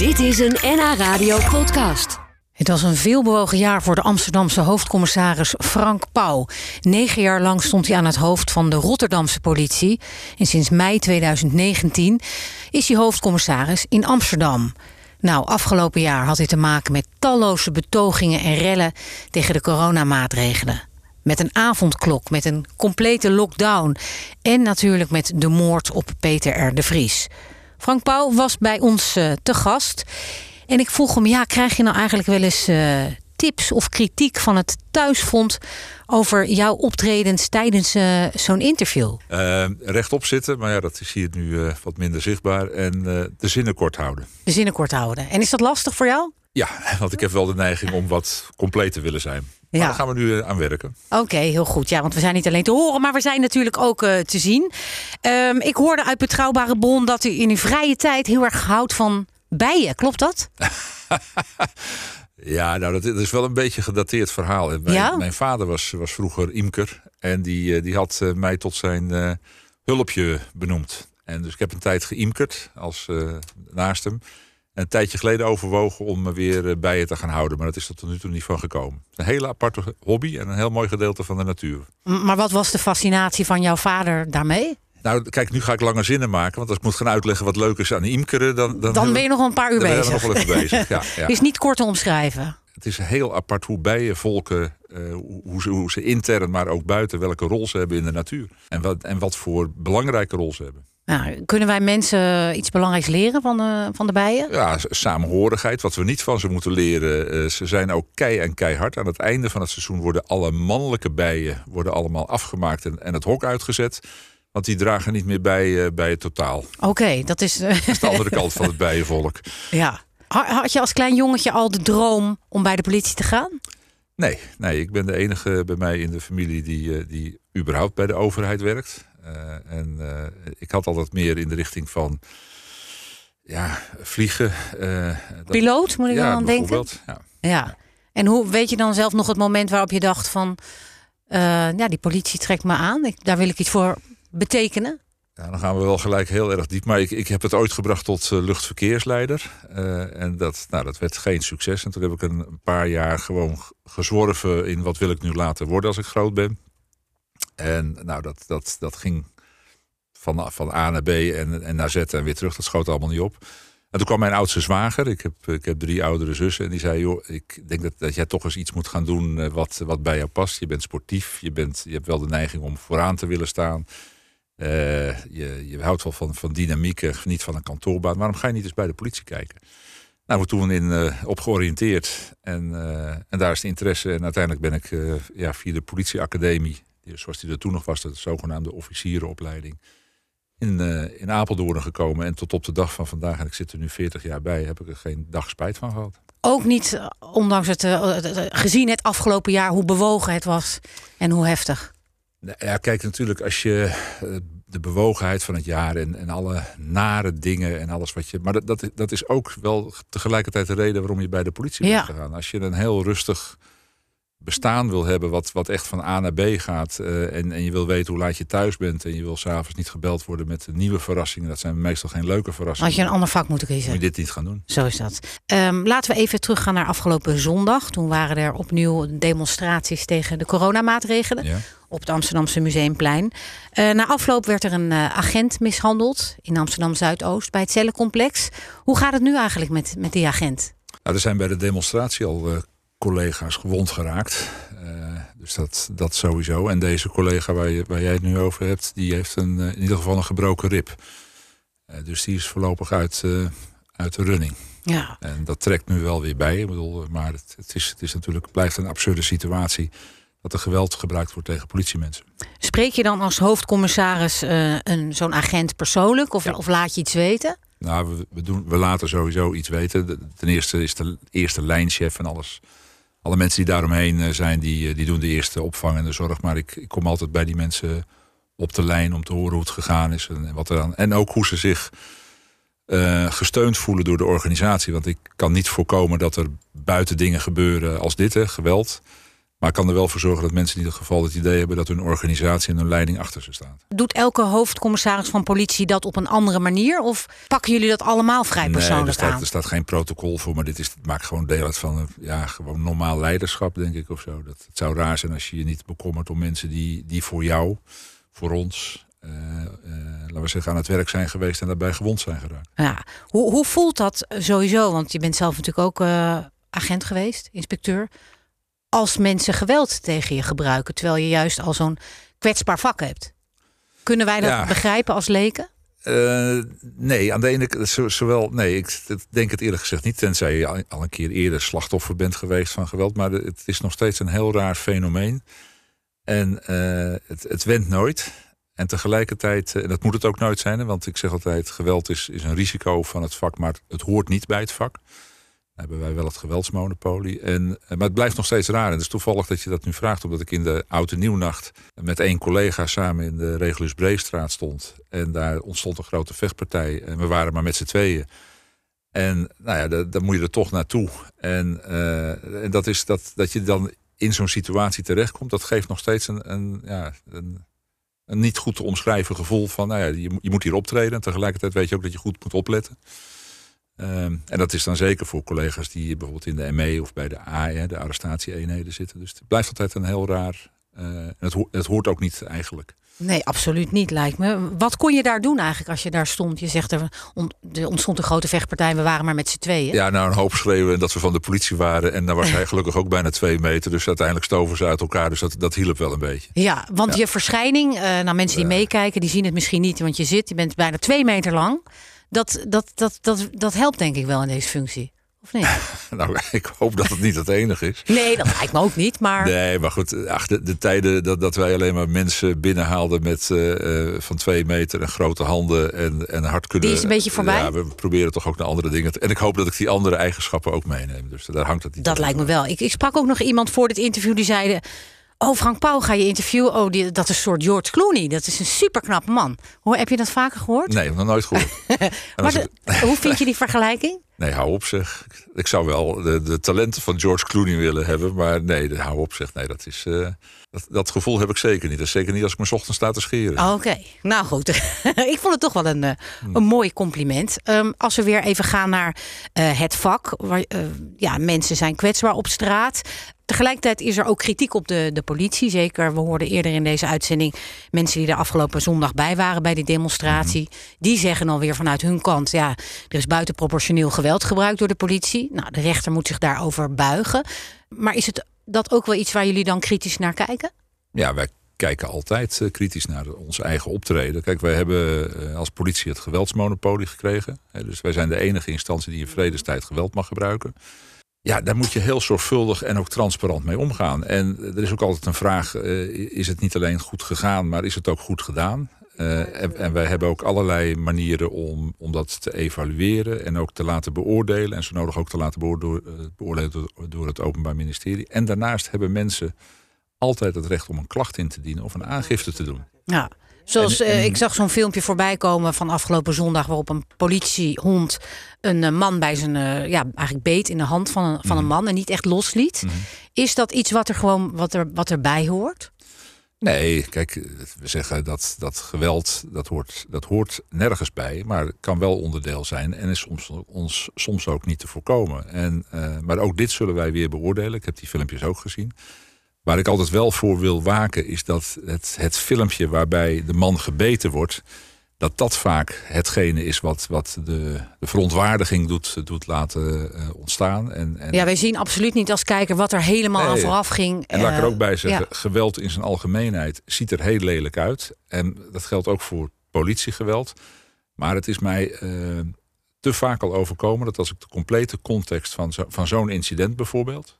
Dit is een NH Radio podcast. Het was een veelbewogen jaar voor de Amsterdamse hoofdcommissaris Frank Pauw. Negen jaar lang stond hij aan het hoofd van de Rotterdamse politie. En sinds mei 2019 is hij hoofdcommissaris in Amsterdam. Nou, afgelopen jaar had hij te maken met talloze betogingen en rellen tegen de coronamaatregelen. Met een avondklok, met een complete lockdown en natuurlijk met de moord op Peter R. de Vries. Frank Pauw was bij ons uh, te gast. En ik vroeg hem, ja, krijg je nou eigenlijk wel eens uh, tips of kritiek van het thuisfront over jouw optredens tijdens uh, zo'n interview? rechtop zitten, maar ja, dat is hier nu wat minder zichtbaar. En de zinnen kort houden. De zinnen kort houden. En is dat lastig voor jou? Ja, want ik heb wel de neiging om wat compleet te willen zijn. Ja. Daar gaan we nu eh, aan werken. Oké, heel goed. Ja, want we zijn niet alleen te horen, maar we zijn natuurlijk ook uh, te zien. Um, ik hoorde uit betrouwbare bron dat u in uw vrije tijd heel erg houdt van bijen. Klopt dat? ja, nou, dat is wel een beetje een gedateerd verhaal. Mijn, ja? mijn vader was, was vroeger imker en die, die had mij tot zijn uh, hulpje benoemd. En dus ik heb een tijd geïmkerd als naast hem een tijdje geleden overwogen om me weer eh, bij je te gaan houden. Maar dat is er tot nu toe niet van gekomen. Een hele aparte hobby en een heel mooi gedeelte van de natuur. Maar wat was de fascinatie van jouw vader daarmee? Nou, kijk, nu ga ik lange zinnen maken. Want als ik moet gaan uitleggen wat leuk is aan imkeren... dan, dan, dan ben je nog een paar uur bezig. Dan nog wel even bezig, ja, ja. Is niet kort te omschrijven. Het is heel apart hoe bijenvolken, uh, hoe, ze, hoe ze intern, maar ook buiten... welke rol ze hebben in de natuur. En wat, en wat voor belangrijke rol ze hebben. Nou, kunnen wij mensen iets belangrijks leren van de, van de bijen? Ja, samenhorigheid. Wat we niet van ze moeten leren. Uh, ze zijn ook kei en keihard. Aan het einde van het seizoen worden alle mannelijke bijen worden allemaal afgemaakt en, en het hok uitgezet. Want die dragen niet meer bij, uh, bij het totaal. Oké, dat is... dat is de andere kant van het bijenvolk. Ja. Had je als klein jongetje al de droom om bij de politie te gaan? Nee, nee ik ben de enige bij mij in de familie die, die überhaupt bij de overheid werkt. Uh, en uh, ik had altijd meer in de richting van ja, vliegen. Uh, Piloot, moet ik ja, dan aan denken? Ja. ja. En hoe weet je dan zelf nog het moment waarop je dacht van... ja, die politie trekt me aan, ik, daar wil ik iets voor betekenen? Ja, dan gaan we wel gelijk heel erg diep. Maar ik, ik heb het ooit gebracht tot luchtverkeersleider. en dat, nou, dat werd geen succes. En toen heb ik een paar jaar gewoon gezworven in wat wil ik nu later worden als ik groot ben. En nou, dat, dat, dat ging van, van A naar B en, en naar Z en weer terug. Dat schoot allemaal niet op. En toen kwam mijn oudste zwager. Ik heb, ik heb drie oudere zussen. En die zei, joh, ik denk dat, dat jij toch eens iets moet gaan doen eh, wat, wat bij jou past. Je bent sportief. Je, bent, je hebt wel de neiging om vooraan te willen staan. Uh, je, je houdt wel van, van dynamiek en niet van een kantoorbaan. Waarom ga je niet eens bij de politie kijken? Nou, we toen in, uh. En, en daar is de interesse. En uiteindelijk ben ik ja, via de politieacademie zoals die er toen nog was, de zogenaamde officierenopleiding, in, uh, in Apeldoorn gekomen. En tot op de dag van vandaag, en ik zit er nu 40 jaar bij, heb ik er geen dag spijt van gehad. Ook niet, eh, ondanks het, uh, gezien het afgelopen jaar, hoe bewogen het was en hoe heftig. Ja, kijk, natuurlijk, als je de bewogenheid van het jaar en, en alle nare dingen en alles wat je. Maar dat, dat, dat is ook wel tegelijkertijd de reden waarom je bij de politie bent gegaan. Als je een heel rustig bestaan wil hebben wat, wat echt van A naar B gaat. Uh, en, en je wil weten hoe laat je thuis bent. En je wil s'avonds niet gebeld worden met nieuwe verrassingen. Dat zijn meestal geen leuke verrassingen. Had je een ander vak moeten kiezen. Moet je dit niet gaan doen. Zo is dat. Um, laten we even teruggaan naar afgelopen zondag. Toen waren er opnieuw demonstraties tegen de coronamaatregelen. Ja. Op het Amsterdamse Museumplein. Uh, na afloop werd er een uh, agent mishandeld in Amsterdam Zuidoost bij het cellencomplex. Hoe gaat het nu eigenlijk met, met die agent? Nou, er zijn bij de demonstratie al collega's gewond geraakt. Uh, dus dat, dat sowieso. En deze collega waar, je, waar jij het nu over hebt, die heeft een, uh, in ieder geval een gebroken rib. Uh, dus die is voorlopig uit, uit de running. Ja. En dat trekt nu wel weer bij. Ik bedoel, maar het, het, is, het is natuurlijk, blijft een absurde situatie dat er geweld gebruikt wordt tegen politiemensen. Spreek je dan als hoofdcommissaris een, zo'n agent persoonlijk of, of laat je iets weten? Nou, we, we, doen, we laten sowieso iets weten. Ten eerste is de eerste lijnchef en alles alle mensen die daaromheen eh, zijn, die, eh, die doen de eerste opvang en de zorg. Maar ik, ik kom altijd bij die mensen op de lijn om te horen hoe het gegaan is. En, wat er en ook hoe ze zich uh, gesteund voelen door de organisatie. Want ik kan niet voorkomen dat er buiten dingen gebeuren als dit, hè, geweld. Maar ik kan er wel voor zorgen dat mensen in ieder geval het idee hebben dat hun organisatie en hun leiding achter ze staat. Doet elke hoofdcommissaris van politie dat op een andere manier? Of pakken jullie dat allemaal vrij persoonlijk nee, er staat, aan? Er staat geen protocol voor, maar dit is, het maakt gewoon deel uit van ja, gewoon normaal leiderschap, denk ik. Of zo. Dat, het zou raar zijn als je je niet bekommert om mensen die, die voor jou, voor ons, uh, uh, laten we zeggen, aan het werk zijn geweest en daarbij gewond zijn geraakt. Ja. Hoe, hoe voelt dat sowieso? Want je bent zelf natuurlijk ook uh, agent geweest, inspecteur als mensen geweld tegen je gebruiken, terwijl je juist al zo'n kwetsbaar vak hebt. Kunnen wij dat ja. begrijpen als leken? Uh, nee, aan de ene kant, zowel, nee, ik denk het eerlijk gezegd niet, tenzij je al een keer eerder slachtoffer bent geweest van geweld, maar het is nog steeds een heel raar fenomeen. En uh, het, het wendt nooit. En tegelijkertijd, en dat moet het ook nooit zijn, want ik zeg altijd: geweld is, is een risico van het vak, maar het hoort niet bij het vak hebben wij wel het geweldsmonopolie. En, maar het blijft nog steeds raar. En het is toevallig dat je dat nu vraagt, omdat ik in de Oude Nieuwnacht met één collega samen in de Regulus Breestraat stond. En daar ontstond een grote vechtpartij. En we waren maar met z'n tweeën. En nou ja, dan moet je er toch naartoe. En, uh, en dat is dat, dat je dan in zo'n situatie terechtkomt, dat geeft nog steeds een, een, ja, een, een niet goed te omschrijven gevoel van, nou ja, je, je moet hier optreden. En tegelijkertijd weet je ook dat je goed moet opletten. Um, en dat is dan zeker voor collega's die bijvoorbeeld in de ME of bij de AE, de arrestatieeenheden zitten. Dus het blijft altijd een heel raar. Uh, het, ho het hoort ook niet eigenlijk. Nee, absoluut niet, lijkt me. Wat kon je daar doen eigenlijk als je daar stond? Je zegt er ontstond een grote vechtpartij, we waren maar met z'n tweeën. Ja, nou een hoop schreeuwen dat we van de politie waren. En dan was hij gelukkig ook bijna twee meter. Dus uiteindelijk stoven ze uit elkaar. Dus dat, dat hielp wel een beetje. Ja, want ja. je verschijning, uh, nou mensen die meekijken, die zien het misschien niet. Want je zit, je bent bijna twee meter lang. Dat, dat, dat, dat, dat helpt denk ik wel in deze functie. Of niet? nou, ik hoop dat het niet het enige is. Nee, dat lijkt me ook niet. Maar... Nee, maar goed, ach, de, de tijden dat, dat wij alleen maar mensen binnenhaalden met uh, van twee meter en grote handen en, en hard kunnen. Die is een beetje voorbij. Ja, we proberen toch ook naar andere dingen. Te, en ik hoop dat ik die andere eigenschappen ook meeneem. Dus daar hangt het niet Dat lijkt me wel. Ik, ik sprak ook nog iemand voor dit interview die zeiden. Oh, Frank Pauw ga je interviewen. Oh, die, dat is een soort George Clooney. Dat is een superknappe man. Hoor, heb je dat vaker gehoord? Nee, nog nooit gehoord. maar de, hoe vind je die vergelijking? Nee, hou op zeg. Ik zou wel de, de talenten van George Clooney willen hebben. Maar nee, hou op zeg. Nee, dat is... Uh, dat, dat, gevoel heb ik zeker niet. Dat is zeker niet als ik me ochtends sta te scheren. Oké, okay. nou goed. ik vond het toch wel een, hmm. een mooi compliment. Um, als we weer even gaan naar uh, het vak. Waar, ja, mensen zijn kwetsbaar op straat. Tegelijkertijd is er ook kritiek op de, de politie. Zeker, we hoorden eerder in deze uitzending mensen die er afgelopen zondag bij waren bij die demonstratie. Mm. Die zeggen alweer vanuit hun kant: ja, er is buitenproportioneel geweld gebruikt door de politie. Nou, de rechter moet zich daarover buigen. Maar is het dat ook wel iets waar jullie dan kritisch naar kijken? Ja, wij kijken altijd uh, kritisch naar ons eigen optreden. Kijk, wij hebben uh, als politie het geweldsmonopolie gekregen. Hè, dus wij zijn de enige instantie die in vredestijd geweld mag gebruiken. Ja, daar moet je heel zorgvuldig en ook transparant mee omgaan. En er is ook altijd een vraag: uh, is het niet alleen goed gegaan, maar is het ook goed gedaan? Uh, en, wij hebben ook allerlei manieren om, om dat te evalueren en ook te laten beoordelen. En zo nodig ook te laten beoordelen, beoordelen door, door het Openbaar Ministerie. En daarnaast hebben mensen altijd het recht om een klacht in te dienen of een aangifte te doen. Ja. Zoals en, en, uh, ik zag zo'n filmpje voorbij komen van afgelopen zondag waarop een politiehond een uh, man bij zijn uh, ja eigenlijk beet in de hand van een, van een man en niet echt losliet. Mm -hmm. Is dat iets wat er gewoon wat er wat erbij hoort? Nee, kijk, we zeggen dat, dat geweld, dat hoort, dat hoort nergens bij, maar kan wel onderdeel zijn en is soms, ons, soms ook niet te voorkomen. En, uh, maar ook dit zullen wij weer beoordelen. Ik heb die filmpjes ook gezien. Waar ik altijd wel voor wil waken is dat het, het filmpje waarbij de man gebeten wordt, dat dat vaak hetgene is wat, wat de, de verontwaardiging doet, doet laten uh, ontstaan. En, en ja, wij zien absoluut niet als kijker wat er helemaal nee, aan vooraf ging. En laat ik er ook bij zeggen, ja. geweld in zijn algemeenheid ziet er heel lelijk uit. En dat geldt ook voor politiegeweld. Maar het is mij uh, te vaak al overkomen dat als ik de complete context van, zo, van zo'n incident bijvoorbeeld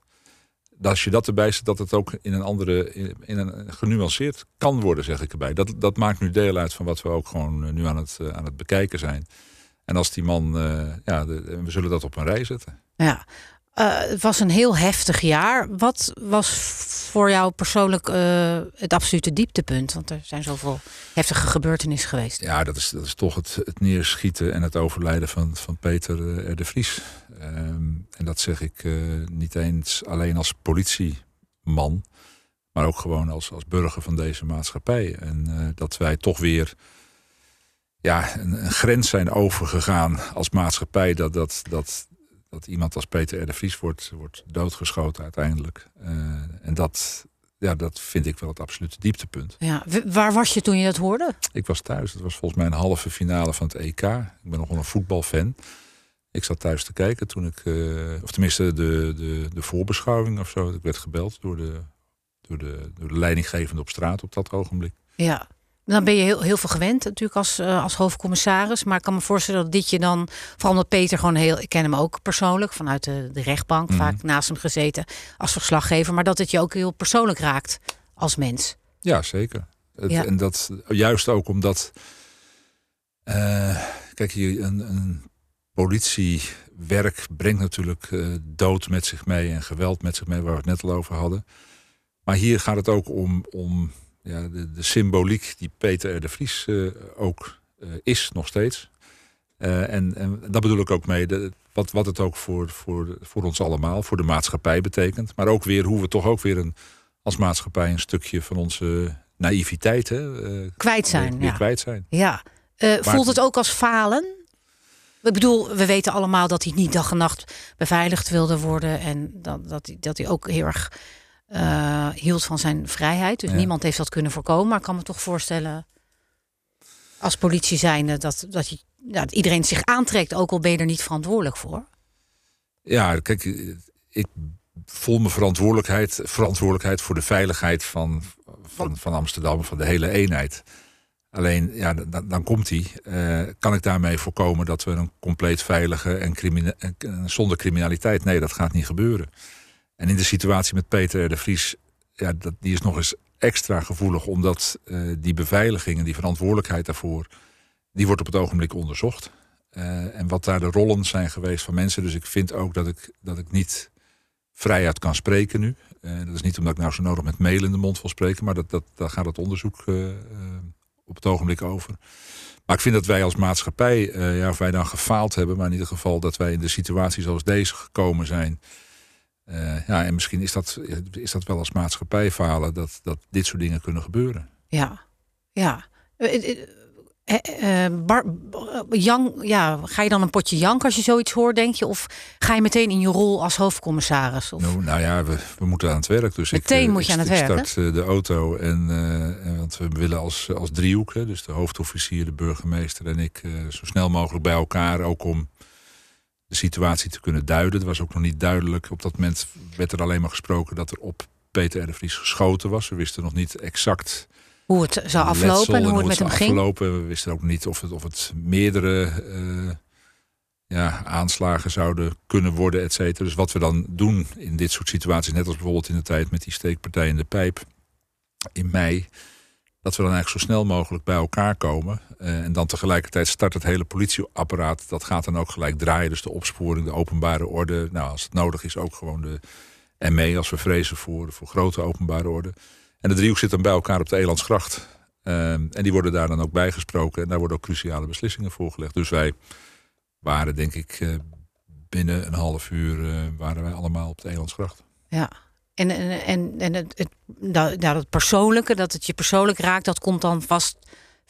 als je dat erbij zet, dat het ook in een andere, in een genuanceerd kan worden, zeg ik erbij. Dat, dat maakt nu deel uit van wat we ook gewoon nu aan het, aan het bekijken zijn. En als die man, uh, ja, de, we zullen dat op een rij zetten. Ja, uh, het was een heel heftig jaar. Wat was voor jou persoonlijk uh, het absolute dieptepunt? Want er zijn zoveel heftige gebeurtenissen geweest. Ja, dat is, dat is toch het, het neerschieten en het overlijden van, van Peter de Vries. Um, en dat zeg ik niet eens alleen als politie man, maar ook gewoon als, als burger van deze maatschappij. En uh, dat wij toch weer ja, een, een, grens zijn overgegaan als maatschappij. Dat, dat, dat, dat iemand als Peter R. de Vries wordt, wordt doodgeschoten uiteindelijk. Uh, en dat, ja, dat vind ik wel het absolute dieptepunt. Ja, waar was je toen je dat hoorde? Ik was thuis. Het was volgens mij een halve finale van het EK. Ik ben nogal een voetbalfan. Ik zat thuis te kijken toen ik, uh, of tenminste de, de, de voorbeschouwing of zo. Ik werd gebeld door de, door, de, door de leidinggevende op straat op dat ogenblik. Ja, dan ben je heel, heel veel gewend natuurlijk als, uh, als hoofdcommissaris. Maar ik kan me voorstellen dat dit je dan, vooral omdat Peter gewoon heel, ik ken hem ook persoonlijk vanuit de, de rechtbank, Mhm. vaak naast hem gezeten als verslaggever. Maar dat het je ook heel persoonlijk raakt als mens. Ja, zeker. Het, Ja. En dat juist ook omdat. eh, kijk, hier een, een politiewerk brengt natuurlijk eh, dood met zich mee en geweld met zich mee, waar we het net al over hadden. Maar hier gaat het ook om, om ja, de, de symboliek die Peter R. de Vries eh, ook eh, is, nog steeds. En, en dat bedoel ik ook mee, de, wat, wat het ook voor, voor, voor ons allemaal, voor de maatschappij betekent. Maar ook weer hoe we toch ook weer een, als maatschappij een stukje van onze naïviteit hè, Kwijt zijn. weer, weer ja. kwijt zijn. Ja. Voelt het ook als falen? Ik bedoel, we weten allemaal dat hij niet dag en nacht beveiligd wilde worden. En dat, dat, hij, dat hij ook heel erg eh, hield van zijn vrijheid. Dus Ja. niemand heeft dat kunnen voorkomen. Maar ik kan me toch voorstellen, als politie zijnde, dat, dat, je, ja, dat iedereen zich aantrekt. Ook al ben je er niet verantwoordelijk voor. Ja, kijk, ik voel me verantwoordelijkheid, verantwoordelijkheid voor de veiligheid van, van, van Amsterdam, van de hele eenheid. Alleen, ja, dan, dan komt die. Eh, kan ik daarmee voorkomen dat we een compleet veilige en, crimine- en zonder criminaliteit? Nee, dat gaat niet gebeuren. En in de situatie met Peter de Vries, ja, dat, die is nog eens extra gevoelig, omdat eh, die beveiliging en die verantwoordelijkheid daarvoor, die wordt op het ogenblik onderzocht. Eh, en wat daar de rollen zijn geweest van mensen. Dus ik vind ook dat ik, dat ik niet vrijuit kan spreken nu. Eh, dat is niet omdat ik nou zo nodig met mail in de mond wil spreken, maar dat, dat, daar gaat het onderzoek eh, eh, op het ogenblik over. Maar ik vind dat wij als maatschappij, eh, ja, of wij dan gefaald hebben, maar in ieder geval dat wij in de situatie zoals deze gekomen zijn. Eh, ja, en misschien is dat, is dat wel als maatschappij falen dat, dat dit soort dingen kunnen gebeuren. Ja, ja. Eh, eh, eh, Bar, ja, ga je dan een potje jank als je zoiets hoort, denk je? Of ga je meteen in je rol als hoofdcommissaris? Of... Nou, nou ja, we, we moeten aan het werk. Dus Meteen ik, moet je ik aan het werk, Ik start de auto en, want we willen als, als driehoek, hè, dus de hoofdofficier, de burgemeester en ik, zo snel mogelijk bij elkaar, ook om de situatie te kunnen duiden. Het was ook nog niet duidelijk. Op dat moment werd er alleen maar gesproken dat er op Peter R. Vries geschoten was. We wisten nog niet exact Hoe het zou letsel aflopen en hoe het met hem ging? aflopen. We wisten ook niet of het, of het meerdere eh, ja, aanslagen zouden kunnen worden, et cetera. Dus wat we dan doen in dit soort situaties, net als bijvoorbeeld in de tijd met die steekpartij in de pijp in mei, dat we dan eigenlijk zo snel mogelijk bij elkaar komen. Eh, en dan tegelijkertijd start het hele politieapparaat. Dat gaat dan ook gelijk draaien. Dus de opsporing, de openbare orde. Nou, als het nodig is, ook gewoon de ME als we vrezen voor, voor grote openbare orde. En de driehoek zit dan bij elkaar op de Elandsgracht. Ehm, en die worden daar dan ook bijgesproken. En daar worden ook cruciale beslissingen voorgelegd. Dus wij waren, denk ik, eh, binnen een half uur eh, waren wij allemaal op de Elandsgracht. Ja. En, en, en, en het, het, dat, nou, dat persoonlijke, dat het je persoonlijk raakt, dat komt dan vast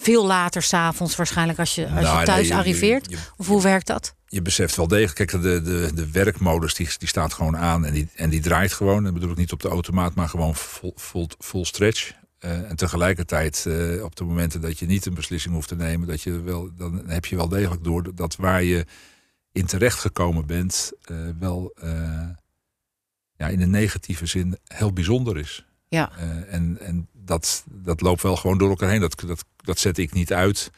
veel later s'avonds waarschijnlijk als je, als Nou, je thuis nee, je- arriveert. je- of hoe werkt dat? je beseft wel degelijk, kijk, de, de, de werkmodus die, die staat gewoon aan en die, en die draait gewoon. Dat bedoel ik niet op de automaat, maar gewoon full, full, full stretch. Eh, en tegelijkertijd, eh, op de momenten dat je niet een beslissing hoeft te nemen, dat je wel, dan heb je wel degelijk door dat waar je in terecht gekomen bent, eh, wel ja, in een negatieve zin heel bijzonder is. Ja. Eh, en en dat, dat loopt wel gewoon door elkaar heen. Dat, dat, dat zet ik niet uit.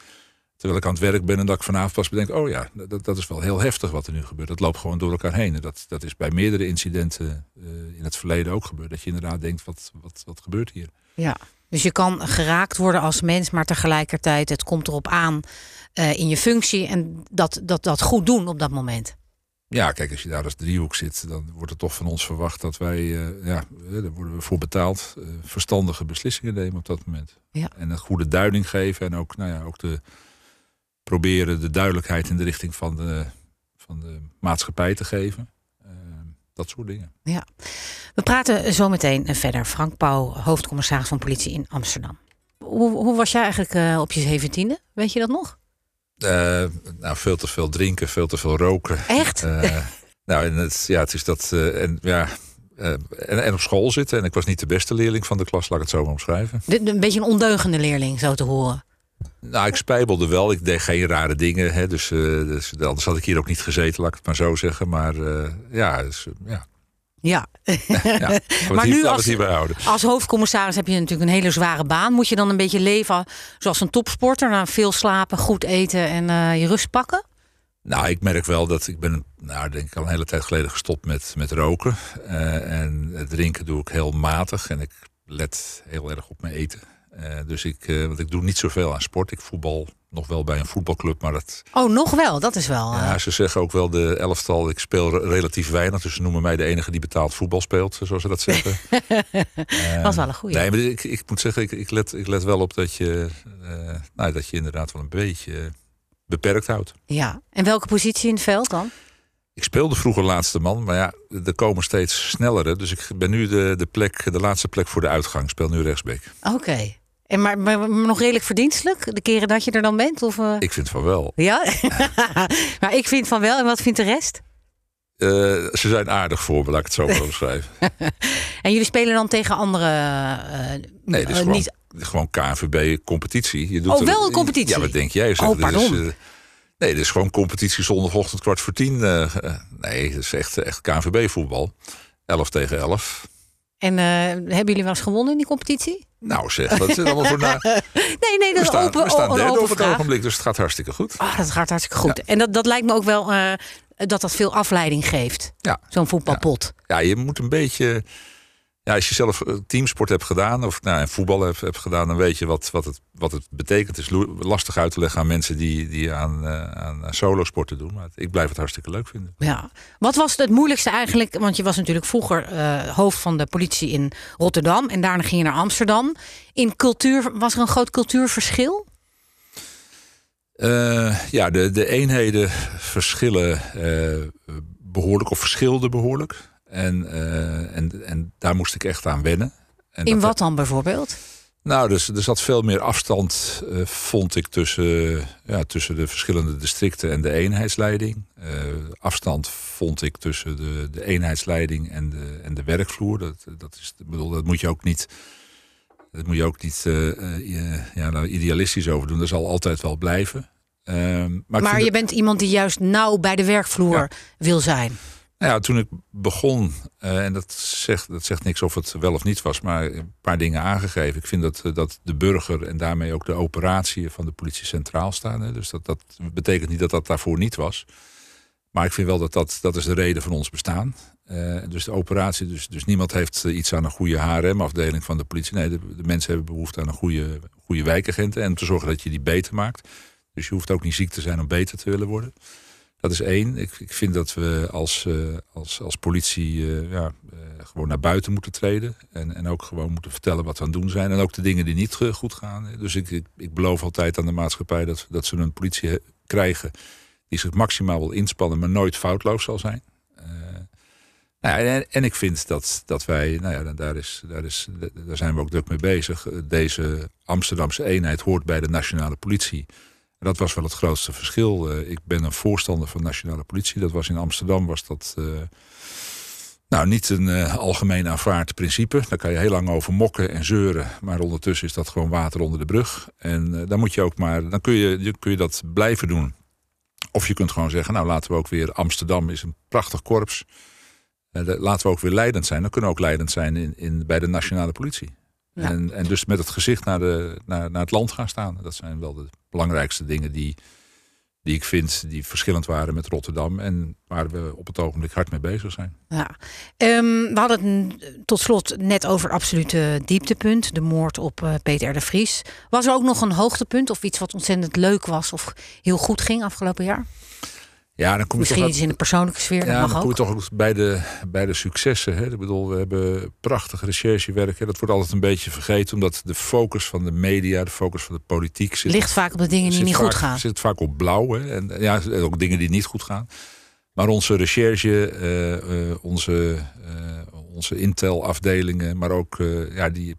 Terwijl ik aan het werk ben en dat ik vanavond pas bedenk... oh ja, dat, dat is wel heel heftig wat er nu gebeurt. Dat loopt gewoon door elkaar heen. En dat, dat is bij meerdere incidenten eh, in het verleden ook gebeurd. Dat je inderdaad denkt, wat, wat, wat gebeurt hier? Ja. Dus je kan geraakt worden als mens, maar tegelijkertijd het komt erop aan eh, in je functie en dat, dat, dat goed doen op dat moment. Ja, kijk, als je daar als driehoek zit... dan wordt er toch van ons verwacht dat wij... eh, ja, eh, daar worden we voor betaald... eh, verstandige beslissingen nemen op dat moment. Ja. En een goede duiding geven. En ook, nou ja, ook de, proberen de duidelijkheid in de richting van de, van de maatschappij te geven. Eh, dat soort dingen. Ja. We praten zo meteen verder. Frank Pauw, hoofdcommissaris van politie in Amsterdam. Hoe, hoe was jij eigenlijk op je zeventiende? Weet je dat nog? Uh, nou, veel te veel drinken, veel te veel roken. Echt? Uh, nou, en het, ja, het is dat. en, ja, en, en, op school zitten. En ik was niet de beste leerling van de klas, laat ik het zo maar omschrijven. een beetje een ondeugende leerling, zo te horen. Nou, ik spijbelde wel. Ik deed geen rare dingen. Hè, dus, dus anders had ik hier ook niet gezeten, laat ik het maar zo zeggen. Maar ja, dus, ja, ja. ja maar nu als, als hoofdcommissaris heb je natuurlijk een hele zware baan. Moet je dan een beetje leven zoals een topsporter? Nou, veel slapen, goed eten en uh, je rust pakken? Nou, ik merk wel dat ik ben, nou, denk ik al een hele tijd geleden gestopt met, met roken. Uh, en drinken doe ik heel matig. En ik let heel erg op mijn eten. Uh, dus ik, want ik doe niet zoveel aan sport. Ik voetbal nog wel bij een voetbalclub, maar dat... Oh, nog wel? Dat is wel... Ja, ze zeggen ook wel de elftal, ik speel relatief weinig. Dus ze noemen mij de enige die betaald voetbal speelt, zoals ze dat zeggen. uh, was wel een goede. Nee, maar ik, ik moet zeggen, ik, ik, let, ik let wel op dat je, uh, nou, dat je inderdaad wel een beetje beperkt houdt. Ja, en welke positie in het veld dan? Ik speelde vroeger laatste man, maar ja, er komen steeds snellere. Dus ik ben nu de, de, plek, de laatste plek voor de uitgang. Ik speel nu rechtsbeek. Oké. En maar, maar, nog redelijk verdienstelijk, de keren dat je er dan bent? Of, uh... Ik vind van wel. Ja? maar ik vind van wel. En wat vindt de rest? Uh, ze zijn aardig voor me, laat ik het zo maar omschrijven. en jullie spelen dan tegen andere... Uh, nee, is gewoon, niet... gewoon KNVB-competitie. Oh, er, wel een competitie? Ja, wat denk jij? Zeg, oh, pardon. Nee, is gewoon competitie zondagochtend kwart voor tien. nee, het is echt, echt KNVB-voetbal. 11 tegen 11. En hebben jullie wel eens gewonnen in die competitie? Nou zeg, dat is allemaal voor na... Nee, nee, dat is open. We staan derde op het ogenblik, dus het gaat hartstikke goed. Ah, dat gaat hartstikke goed. En dat, dat lijkt me ook wel uh, dat dat veel afleiding geeft. Ja. Zo'n voetbalpot. Ja. ja, je moet een beetje ja, als je zelf eh, teamsport hebt gedaan of nou, voetbal hebt, hebt gedaan, dan weet je wat, wat, het, wat het betekent. Het is lastig uit te leggen aan mensen die, die aan, uh, aan solo sporten doen. Maar ik blijf het hartstikke leuk vinden. Ja. Wat was het moeilijkste eigenlijk? Want je was natuurlijk vroeger uh, hoofd van de politie in Rotterdam en daarna ging je naar Amsterdam. In cultuur, was er een groot cultuurverschil? Uh, ja, de, de eenheden verschillen behoorlijk of verschilden behoorlijk. En, uh, en, en daar moest ik echt aan wennen. En In wat dan bijvoorbeeld? Nou, dus, er zat veel meer afstand, uh, vond ik, tussen, ja, tussen de verschillende districten en de eenheidsleiding. Uh, afstand vond ik tussen de, de eenheidsleiding en de, en de werkvloer. Dat, dat, is, bedoel, dat moet je ook niet, dat moet je ook niet ja, nou, idealistisch over doen. Dat zal altijd wel blijven. Ehm, maar, maar je bent iemand die juist nauw bij de werkvloer wil zijn. Nou ja, toen ik begon, uh, en dat zegt, dat zegt niks of het wel of niet was, maar een paar dingen aangegeven. Ik vind dat, eh, dat de burger en daarmee ook de operatie van de politie centraal staan. Hè. Dus dat, dat betekent niet dat dat daarvoor niet was. Maar ik vind wel dat dat, dat is de reden van ons bestaan. Uh, dus de operatie, dus, dus niemand heeft iets aan een goede HRM-afdeling van de politie. Nee, de, de, mensen hebben behoefte aan een goede, goede wijkagenten en om te zorgen dat je die beter maakt. Dus je hoeft ook niet ziek te zijn om beter te willen worden. Dat is één. Ik, ik vind dat we als, uh, als, als politie uh, ja, uh, gewoon naar buiten moeten treden. En, en ook gewoon moeten vertellen wat we aan het doen zijn. En ook de dingen die niet goed gaan. Dus ik, ik, ik beloof altijd aan de maatschappij dat, dat ze een politie krijgen die zich maximaal wil inspannen, maar nooit foutloos zal zijn. Nou ja, en, en, ik vind dat, dat wij, nou ja, daar, is, daar, is, daar zijn we ook druk mee bezig. Deze Amsterdamse eenheid hoort bij de nationale politie dat was wel het grootste verschil. Uh, ik ben een voorstander van nationale politie. Dat was in Amsterdam was dat uh, nou niet een uh, algemeen aanvaard principe. Daar kan je heel lang over mokken en zeuren, maar ondertussen is dat gewoon water onder de brug. En dan moet je ook maar, dan kun je, kun je dat blijven doen. Of je kunt gewoon zeggen, nou laten we ook weer Amsterdam is een prachtig korps. laten we ook weer leidend zijn. Dan kunnen we ook leidend zijn in, in, bij de nationale politie. En, en dus met het gezicht naar, de, naar, naar het land gaan staan. Dat zijn wel de belangrijkste dingen die, die ik vind die verschillend waren met Rotterdam. En waar we op het ogenblik hard mee bezig zijn. Ja. Um, we hadden het tot slot net over absolute dieptepunt. De moord op uh, Peter R. de Vries. Was er ook nog een hoogtepunt of iets wat ontzettend leuk was of heel goed ging afgelopen jaar? Ja, dan kom je Misschien toch iets in de persoonlijke sfeer. Ja, dan kom je toch ook bij de, bij de successen. Hè? Ik bedoel, we hebben prachtig recherchewerk. Hè? Dat wordt altijd een beetje vergeten, omdat de focus van de media, de focus van de politiek zit. Ligt vaak op de dingen die niet vaak, goed gaan. Zit vaak op blauw. Hè? En ja, ook dingen die niet goed gaan. Maar onze recherche, uh, uh, onze, uh, onze Intel-afdelingen, maar ook, ja, die,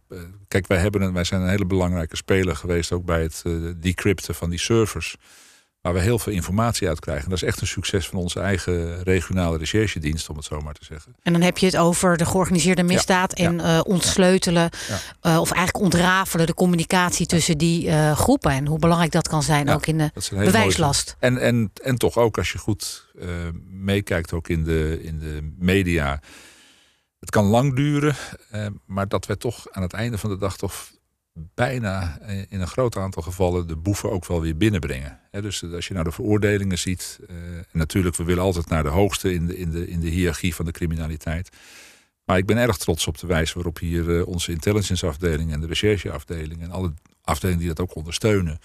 kijk, wij, hebben wij zijn een hele belangrijke speler geweest ook bij het decrypten van die servers waar we heel veel informatie uit krijgen. Dat is echt een succes van onze eigen regionale recherchedienst, om het zo maar te zeggen. En dan heb je het over de georganiseerde misdaad en ja. ontsleutelen, of eigenlijk ontrafelen de communicatie tussen die groepen. En hoe belangrijk dat kan zijn, ook in de bewijslast. En, en, en toch ook als je goed meekijkt, ook in de, in de media. Het kan lang duren, maar dat we toch aan het einde van de dag toch bijna eh, in een groot aantal gevallen de boeven ook wel weer binnenbrengen. dus als je naar de veroordelingen ziet, uh, natuurlijk, we willen altijd naar de hoogste in de, in, de, in de hiërarchie van de criminaliteit. Maar ik ben erg trots op de wijze waarop hier uh, onze intelligence afdeling en de rechercheafdeling en alle afdelingen die dat ook ondersteunen,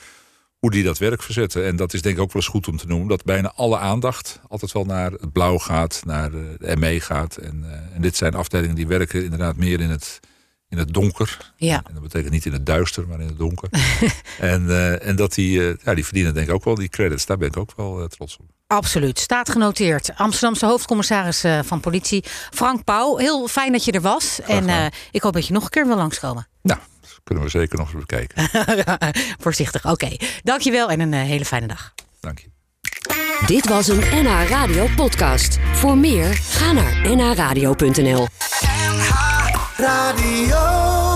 hoe die dat werk verzetten. En dat is denk ik ook wel eens goed om te noemen, dat bijna alle aandacht altijd wel naar het blauw gaat, naar de ME gaat. En, en dit zijn afdelingen die werken inderdaad meer in het in het donker. Ja. En dat betekent niet in het duister, maar in het donker. en, uh, en dat die, uh, ja, die verdienen denk ik ook wel die credits. Daar ben ik ook wel uh, trots op. Absoluut. Staat genoteerd. Amsterdamse hoofdcommissaris van politie Frank Pauw. Heel fijn dat je er was. En ik hoop dat je nog een keer wil langskomen. Nou, dat kunnen we zeker nog eens bekijken. Voorzichtig. Oké. Okay. Dankjewel en een hele fijne dag. Dank je. Dit was een NH Radio podcast. Voor meer, ga naar nhradio.nl Radio